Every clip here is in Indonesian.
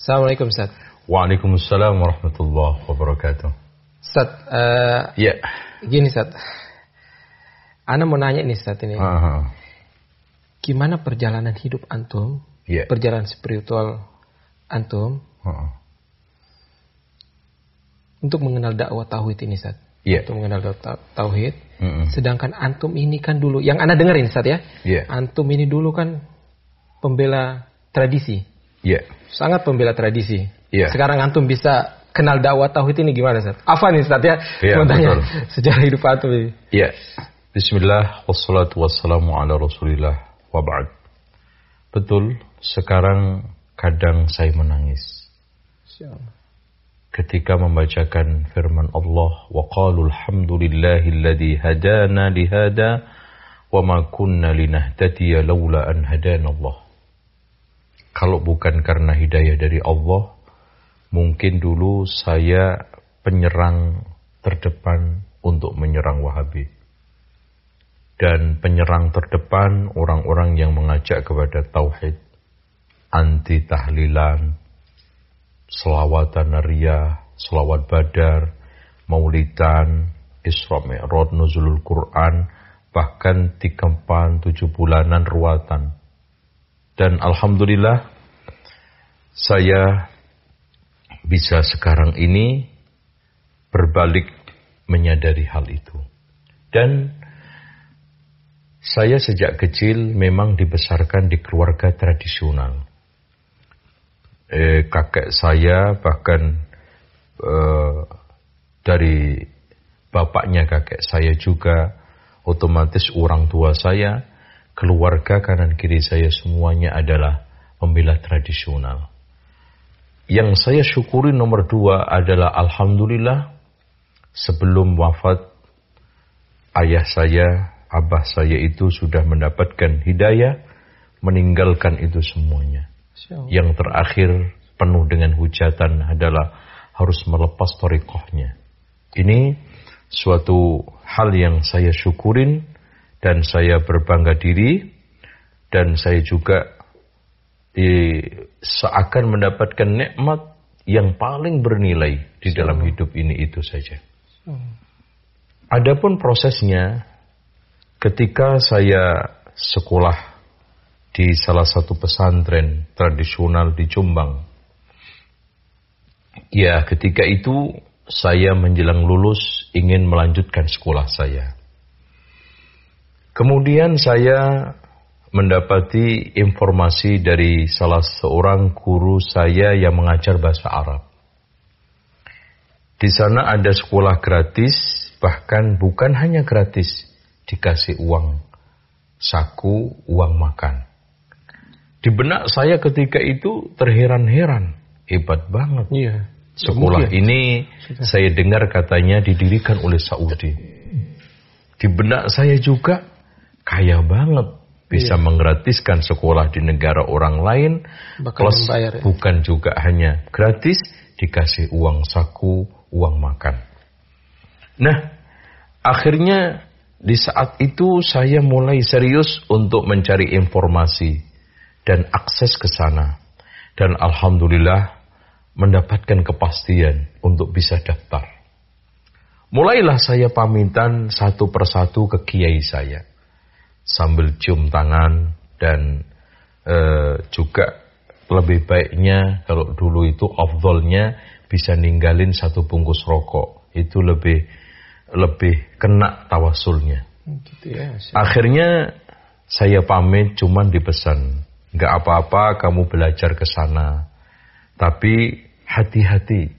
Assalamualaikum Ustaz. Waalaikumsalam warahmatullahi wabarakatuh. Ustaz, uh, Ya. gini Ustaz. Ana mau nanya nih Ustaz ini. Aha. Gimana perjalanan hidup antum? Ya. Perjalanan spiritual antum Aha. untuk mengenal dakwah tauhid ini Ustaz. Iya. Untuk mengenal dakwah ta- tauhid. Mm-mm. Sedangkan antum ini kan dulu yang Anda dengerin Ustaz ya. Iya. Antum ini dulu kan pembela tradisi. Ya. Sangat pembela tradisi. Iya. Sekarang antum bisa kenal dakwah tauhid ini gimana Ustaz? Apa nih Ustaz ya? Iya, tanya betul. sejarah hidup antum ini. Ya. Bismillah wassalatu wassalamu ala Rasulillah wa ba'd. Betul, sekarang kadang saya menangis ketika membacakan firman Allah wa qalu alhamdulillahilladzi hadana lihada wa ma kunna linahtadiya laula an hadana Allah. Kalau bukan karena hidayah dari Allah, mungkin dulu saya penyerang terdepan untuk menyerang Wahabi. Dan penyerang terdepan orang-orang yang mengajak kepada tauhid, anti tahlilan, selawatan nariyah, selawat badar, maulidan, Isra Mi'raj, nuzulul Quran, bahkan tikampan tujuh bulanan ruatan. Dan Alhamdulillah, saya bisa sekarang ini berbalik menyadari hal itu. Dan saya sejak kecil memang dibesarkan di keluarga tradisional eh, kakek saya bahkan eh, dari bapaknya kakek saya juga otomatis orang tua saya keluarga kanan kiri saya semuanya adalah pembela tradisional. Yang saya syukuri nomor dua adalah alhamdulillah sebelum wafat ayah saya abah saya itu sudah mendapatkan hidayah meninggalkan itu semuanya. Yang terakhir penuh dengan hujatan adalah harus melepas torikohnya. Ini suatu hal yang saya syukurin dan saya berbangga diri dan saya juga di, seakan mendapatkan nikmat yang paling bernilai di dalam hidup ini itu saja. Adapun prosesnya ketika saya sekolah di salah satu pesantren tradisional di Jombang. Ya, ketika itu saya menjelang lulus ingin melanjutkan sekolah saya. Kemudian saya mendapati informasi dari salah seorang guru saya yang mengajar bahasa Arab. Di sana ada sekolah gratis, bahkan bukan hanya gratis, dikasih uang saku, uang makan. Di benak saya ketika itu terheran-heran, hebat banget. Iya. Sekolah Mungkin. ini saya dengar katanya didirikan oleh Saudi. Di benak saya juga kaya banget bisa menggratiskan sekolah di negara orang lain Bahkan plus membayar ya. bukan juga hanya gratis dikasih uang saku, uang makan. Nah, akhirnya di saat itu saya mulai serius untuk mencari informasi dan akses ke sana. Dan alhamdulillah mendapatkan kepastian untuk bisa daftar. Mulailah saya pamitan satu persatu ke kiai saya. Sambil cium tangan dan eh, juga lebih baiknya kalau dulu itu afdolnya bisa ninggalin satu bungkus rokok. Itu lebih lebih kena tawasulnya. Gitu ya. Akhirnya saya pamit cuman dipesan. Nggak apa-apa kamu belajar ke sana. Tapi hati-hati.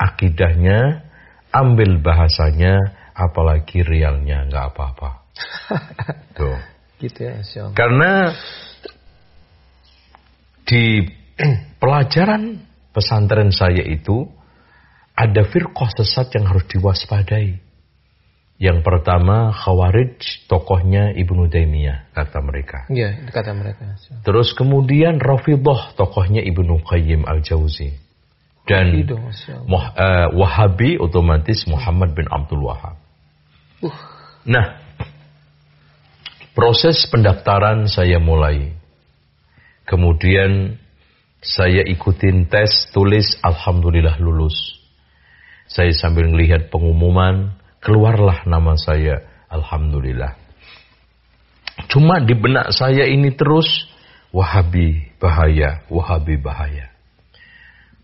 Akidahnya, ambil bahasanya, apalagi realnya nggak apa-apa. Tuh. Gitu ya. Allah. Karena di pelajaran pesantren saya itu ada firqah sesat yang harus diwaspadai. Yang pertama Khawarij, tokohnya Ibnu Taimiyah kata mereka. Iya, kata mereka. Terus kemudian Rafidhah, tokohnya Ibnu Qayyim Al-Jauzi. Dan eh, Wahabi otomatis Muhammad bin Abdul Wahab. Uh. Nah, proses pendaftaran saya mulai. Kemudian Saya ikutin tes, tulis, Alhamdulillah lulus. Saya sambil melihat pengumuman, keluarlah nama saya, Alhamdulillah. Cuma di benak saya ini terus, Wahabi bahaya, Wahabi bahaya.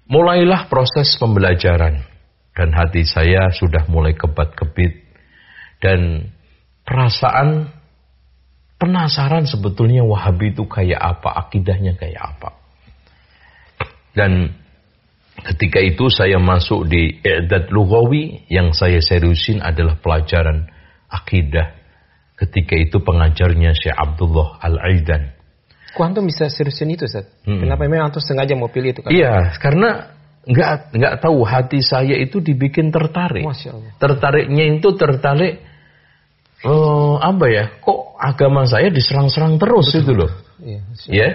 Mulailah proses pembelajaran dan hati saya sudah mulai kebat-kebit dan perasaan penasaran sebetulnya Wahabi itu kayak apa, akidahnya kayak apa. Dan ketika itu saya masuk di I'dad Lugawi yang saya seriusin adalah pelajaran akidah. Ketika itu pengajarnya Syekh Abdullah Al-Aidan. Kok antum bisa seriusin itu, Ustaz? Hmm. Kenapa memang antum sengaja mau pilih itu? Kan? Iya, karena nggak nggak tahu hati saya itu dibikin tertarik. Tertariknya itu tertarik uh, apa ya? Kok agama saya diserang-serang terus Betul. itu loh. Iya, ya.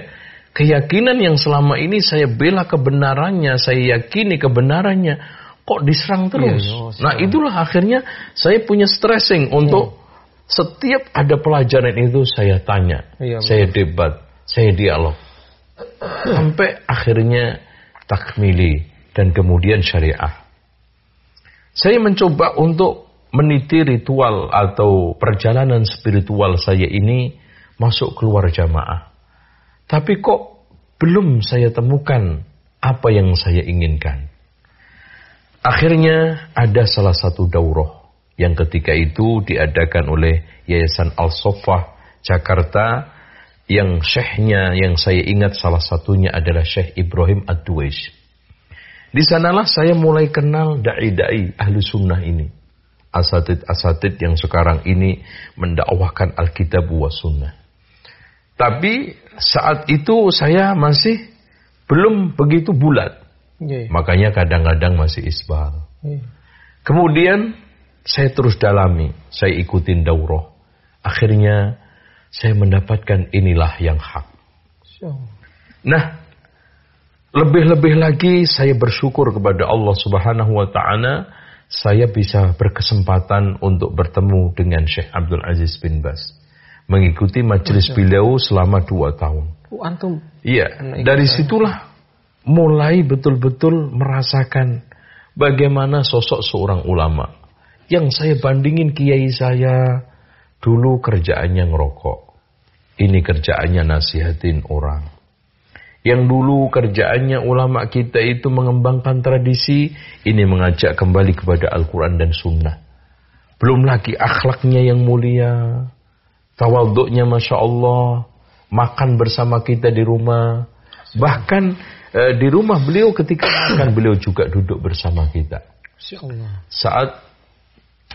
Keyakinan yang selama ini saya bela kebenarannya, saya yakini kebenarannya, kok diserang iya, terus. Iya, nah, itulah akhirnya saya punya stressing untuk iya. setiap ada pelajaran itu saya tanya, iya, saya debat, saya dialog. Sampai akhirnya takmili dan kemudian syariah. Saya mencoba untuk meniti ritual atau perjalanan spiritual saya ini masuk keluar jamaah. Tapi kok belum saya temukan apa yang saya inginkan. Akhirnya ada salah satu daurah yang ketika itu diadakan oleh Yayasan Al-Sofah Jakarta yang syekhnya yang saya ingat salah satunya adalah Syekh Ibrahim Ad-Duwais. Di sanalah saya mulai kenal dai-dai ahlu sunnah ini. Asatid-asatid yang sekarang ini mendakwahkan Alkitab wa sunnah. Tapi saat itu saya masih belum begitu bulat. Yeah. Makanya kadang-kadang masih isbal. Yeah. Kemudian saya terus dalami, saya ikutin daurah. Akhirnya saya mendapatkan inilah yang hak. Nah, lebih-lebih lagi saya bersyukur kepada Allah Subhanahu wa taala saya bisa berkesempatan untuk bertemu dengan Syekh Abdul Aziz bin Bas. Mengikuti majelis beliau selama dua tahun. Oh, antum? Iya, dari situlah mulai betul-betul merasakan bagaimana sosok seorang ulama. Yang saya bandingin kiai saya, Dulu kerjaannya ngerokok. Ini kerjaannya nasihatin orang. Yang dulu kerjaannya ulama kita itu mengembangkan tradisi, ini mengajak kembali kepada Al-Quran dan Sunnah. Belum lagi akhlaknya yang mulia, tawaduknya Masya Allah, makan bersama kita di rumah. Bahkan eh, di rumah beliau ketika makan, beliau juga duduk bersama kita. Saat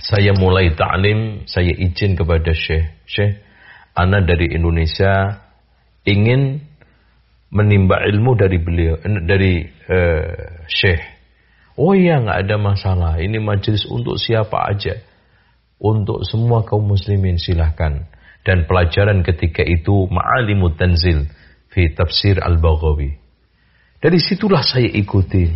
saya mulai ta'lim, saya izin kepada Syekh, Syekh, Ana dari Indonesia ingin menimba ilmu dari beliau, dari uh, Syekh. Oh iya, nggak ada masalah. Ini majelis untuk siapa aja. Untuk semua kaum muslimin silahkan. Dan pelajaran ketika itu ma'alimut tanzil fi tafsir al-Baghawi. Dari situlah saya ikuti.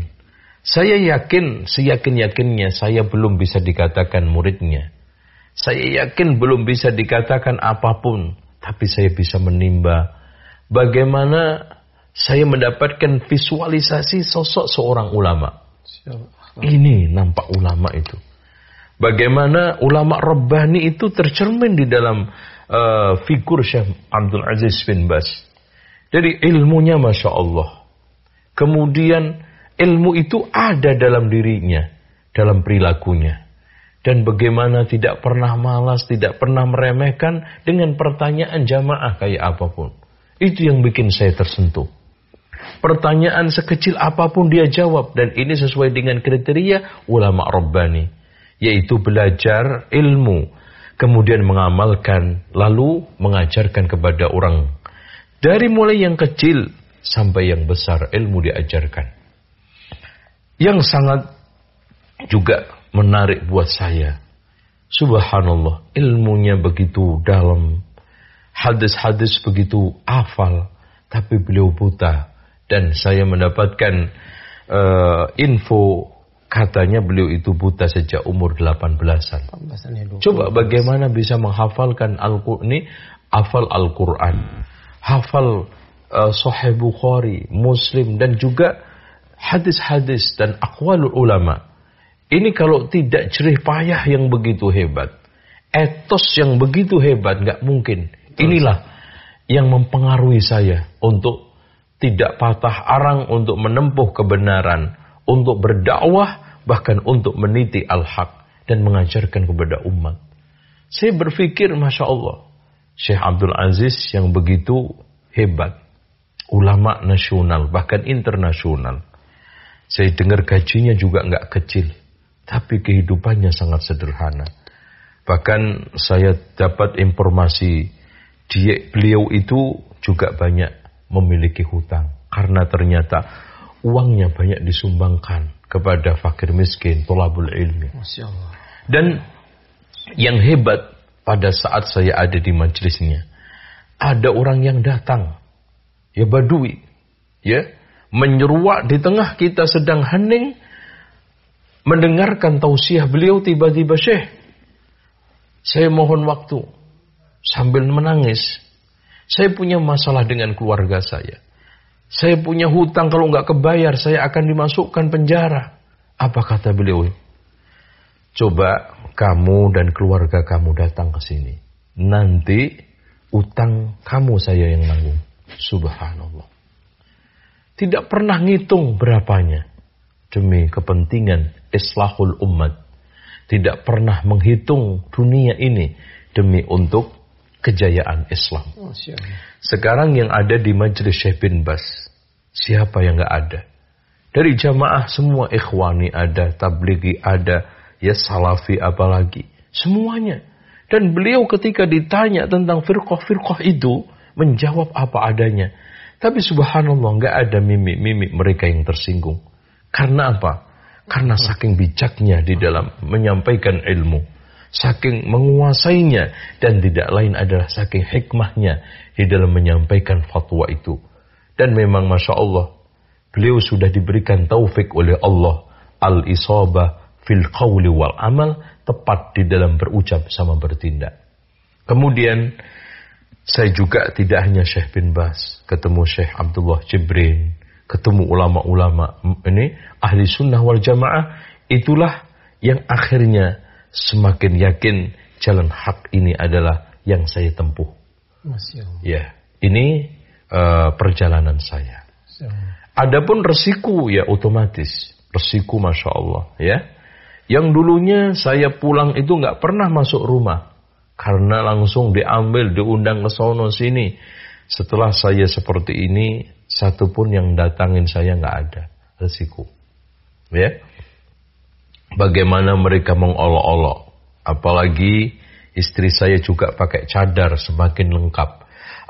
Saya yakin, seyakin-yakinnya saya belum bisa dikatakan muridnya. Saya yakin belum bisa dikatakan apa pun, tapi saya bisa menimba bagaimana saya mendapatkan visualisasi sosok seorang ulama. Ini nampak ulama itu. Bagaimana ulama Rabbani itu tercermin di dalam uh, figur Syekh Abdul Aziz bin Bas. Jadi ilmunya Masya Allah. Kemudian ilmu itu ada dalam dirinya, dalam perilakunya. Dan bagaimana tidak pernah malas, tidak pernah meremehkan dengan pertanyaan jamaah kayak apa pun. Itu yang bikin saya tersentuh. Pertanyaan sekecil apa pun dia jawab dan ini sesuai dengan kriteria ulama Rabbani. Yaitu belajar ilmu, kemudian mengamalkan, lalu mengajarkan kepada orang. Dari mulai yang kecil sampai yang besar ilmu diajarkan yang sangat juga menarik buat saya. Subhanallah, ilmunya begitu dalam, hadis-hadis begitu hafal, tapi beliau buta. Dan saya mendapatkan uh, info katanya beliau itu buta sejak umur 18-an. Coba bagaimana bisa menghafalkan Al-Qur'an ini, hafal Al-Qur'an, hafal uh, Sahih Bukhari, Muslim dan juga hadis-hadis dan akwalul ulama. Ini kalau tidak jerih payah yang begitu hebat, etos yang begitu hebat nggak mungkin. Inilah yang mempengaruhi saya untuk tidak patah arang untuk menempuh kebenaran, untuk berdakwah, bahkan untuk meniti al-haq dan mengajarkan kepada umat. Saya berpikir, Masya Allah, Syekh Abdul Aziz yang begitu hebat, ulama nasional, bahkan internasional. Saya dengar gajinya juga nggak kecil, tapi kehidupannya sangat sederhana. Bahkan saya dapat informasi dia, beliau itu juga banyak memiliki hutang karena ternyata uangnya banyak disumbangkan kepada fakir miskin, tolabul ilmi. Dan yang hebat pada saat saya ada di majelisnya, ada orang yang datang, ya badui, ya, menyeruak di tengah kita sedang hening, mendengarkan tausiah beliau tiba-tiba syekh, saya mohon waktu sambil menangis. Saya punya masalah dengan keluarga saya. Saya punya hutang kalau nggak kebayar saya akan dimasukkan penjara. Apa kata beliau? Coba kamu dan keluarga kamu datang ke sini. Nanti utang kamu saya yang nanggung. Subhanallah. Tidak pernah ngitung berapanya. Demi kepentingan islahul umat. Tidak pernah menghitung dunia ini demi untuk kejayaan Islam. Sekarang yang ada di majelis Syekh bin Bas, siapa yang nggak ada? Dari jamaah semua ikhwani ada, tablighi ada, ya salafi apalagi. Semuanya. Dan beliau ketika ditanya tentang firqah-firqah itu, menjawab apa adanya. Tapi subhanallah nggak ada mimik-mimik mereka yang tersinggung. Karena apa? Karena saking bijaknya di dalam menyampaikan ilmu saking menguasainya dan tidak lain adalah saking hikmahnya di dalam menyampaikan fatwa itu. Dan memang masya Allah, beliau sudah diberikan taufik oleh Allah al-isabah fil qawli wal amal tepat di dalam berucap sama bertindak. Kemudian saya juga tidak hanya Syekh bin Bas, ketemu Syekh Abdullah Jibrin, ketemu ulama-ulama ini ahli sunnah wal jamaah, itulah yang akhirnya semakin yakin jalan hak ini adalah yang saya tempuh. Ya, ini uh, perjalanan saya. Adapun resiko ya otomatis, resiko masya Allah ya. Yang dulunya saya pulang itu nggak pernah masuk rumah karena langsung diambil, diundang ke sono sini. Setelah saya seperti ini, satu pun yang datangin saya nggak ada resiko. Ya, bagaimana mereka mengolok-olok. Apalagi istri saya juga pakai cadar semakin lengkap.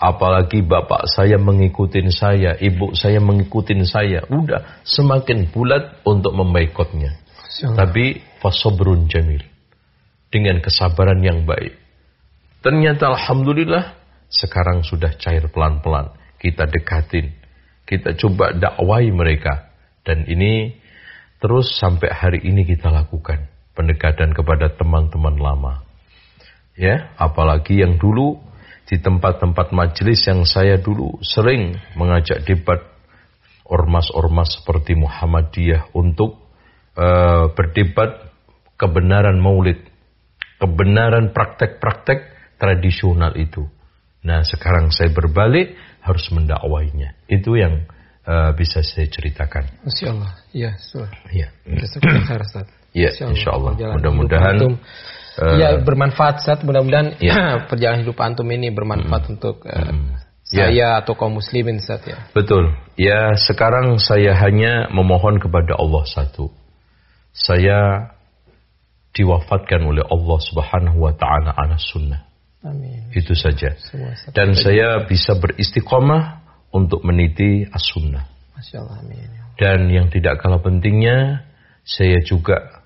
Apalagi bapak saya mengikuti saya, ibu saya mengikuti saya. Udah semakin bulat untuk membaikotnya. Tapi fasobrun jamil. Dengan kesabaran yang baik. Ternyata Alhamdulillah sekarang sudah cair pelan-pelan. Kita dekatin. Kita coba dakwai mereka. Dan ini Terus sampai hari ini kita lakukan pendekatan kepada teman-teman lama. Ya, apalagi yang dulu di tempat-tempat majelis yang saya dulu sering mengajak debat ormas-ormas seperti Muhammadiyah untuk uh, berdebat kebenaran maulid, kebenaran praktek-praktek tradisional itu. Nah, sekarang saya berbalik harus mendakwainya. Itu yang uh, bisa saya ceritakan. Masya Allah. Ya. Ya. Khair, Ustaz. Ya, insya Allah. Mudah-mudahan. Uh, ya, bermanfaat, Ustaz. Mudah-mudahan ya. perjalanan hidup antum ini bermanfaat hmm. untuk uh, hmm. saya ya. atau kaum muslimin, Ustaz. Ya. Betul. Ya, sekarang saya hanya memohon kepada Allah satu. Saya diwafatkan oleh Allah Subhanahu wa taala ala sunnah. Amin. Itu saja. Dan saya bisa beristiqomah untuk meniti as-sunnah. Dan yang tidak kalah pentingnya, saya juga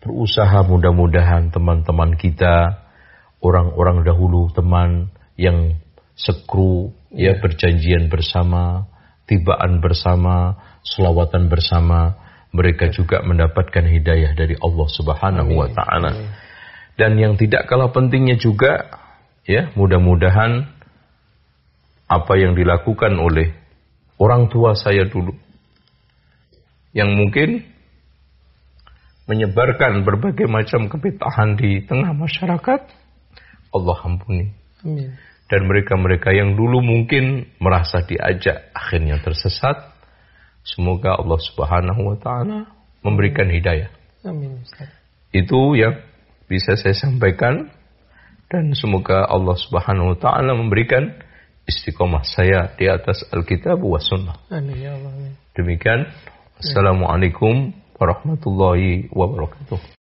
berusaha mudah-mudahan teman-teman kita, orang-orang dahulu teman yang sekru, yeah. ya iya. berjanjian bersama, tibaan bersama, selawatan bersama, mereka yeah. juga mendapatkan hidayah dari Allah Subhanahu wa taala. Dan yang tidak kalah pentingnya juga ya, mudah-mudahan apa yang dilakukan oleh orang tua saya dulu yang mungkin menyebarkan berbagai macam kebitahan di tengah masyarakat, Allah ampuni. Amin. Dan mereka-mereka yang dulu mungkin merasa diajak akhirnya tersesat, semoga Allah Subhanahu wa taala memberikan hidayah. Amin. Itu yang bisa saya sampaikan dan semoga Allah Subhanahu wa taala memberikan istiqomah saya di atas Alkitab wa sunnah. Ya Demikian. Assalamualaikum warahmatullahi wabarakatuh.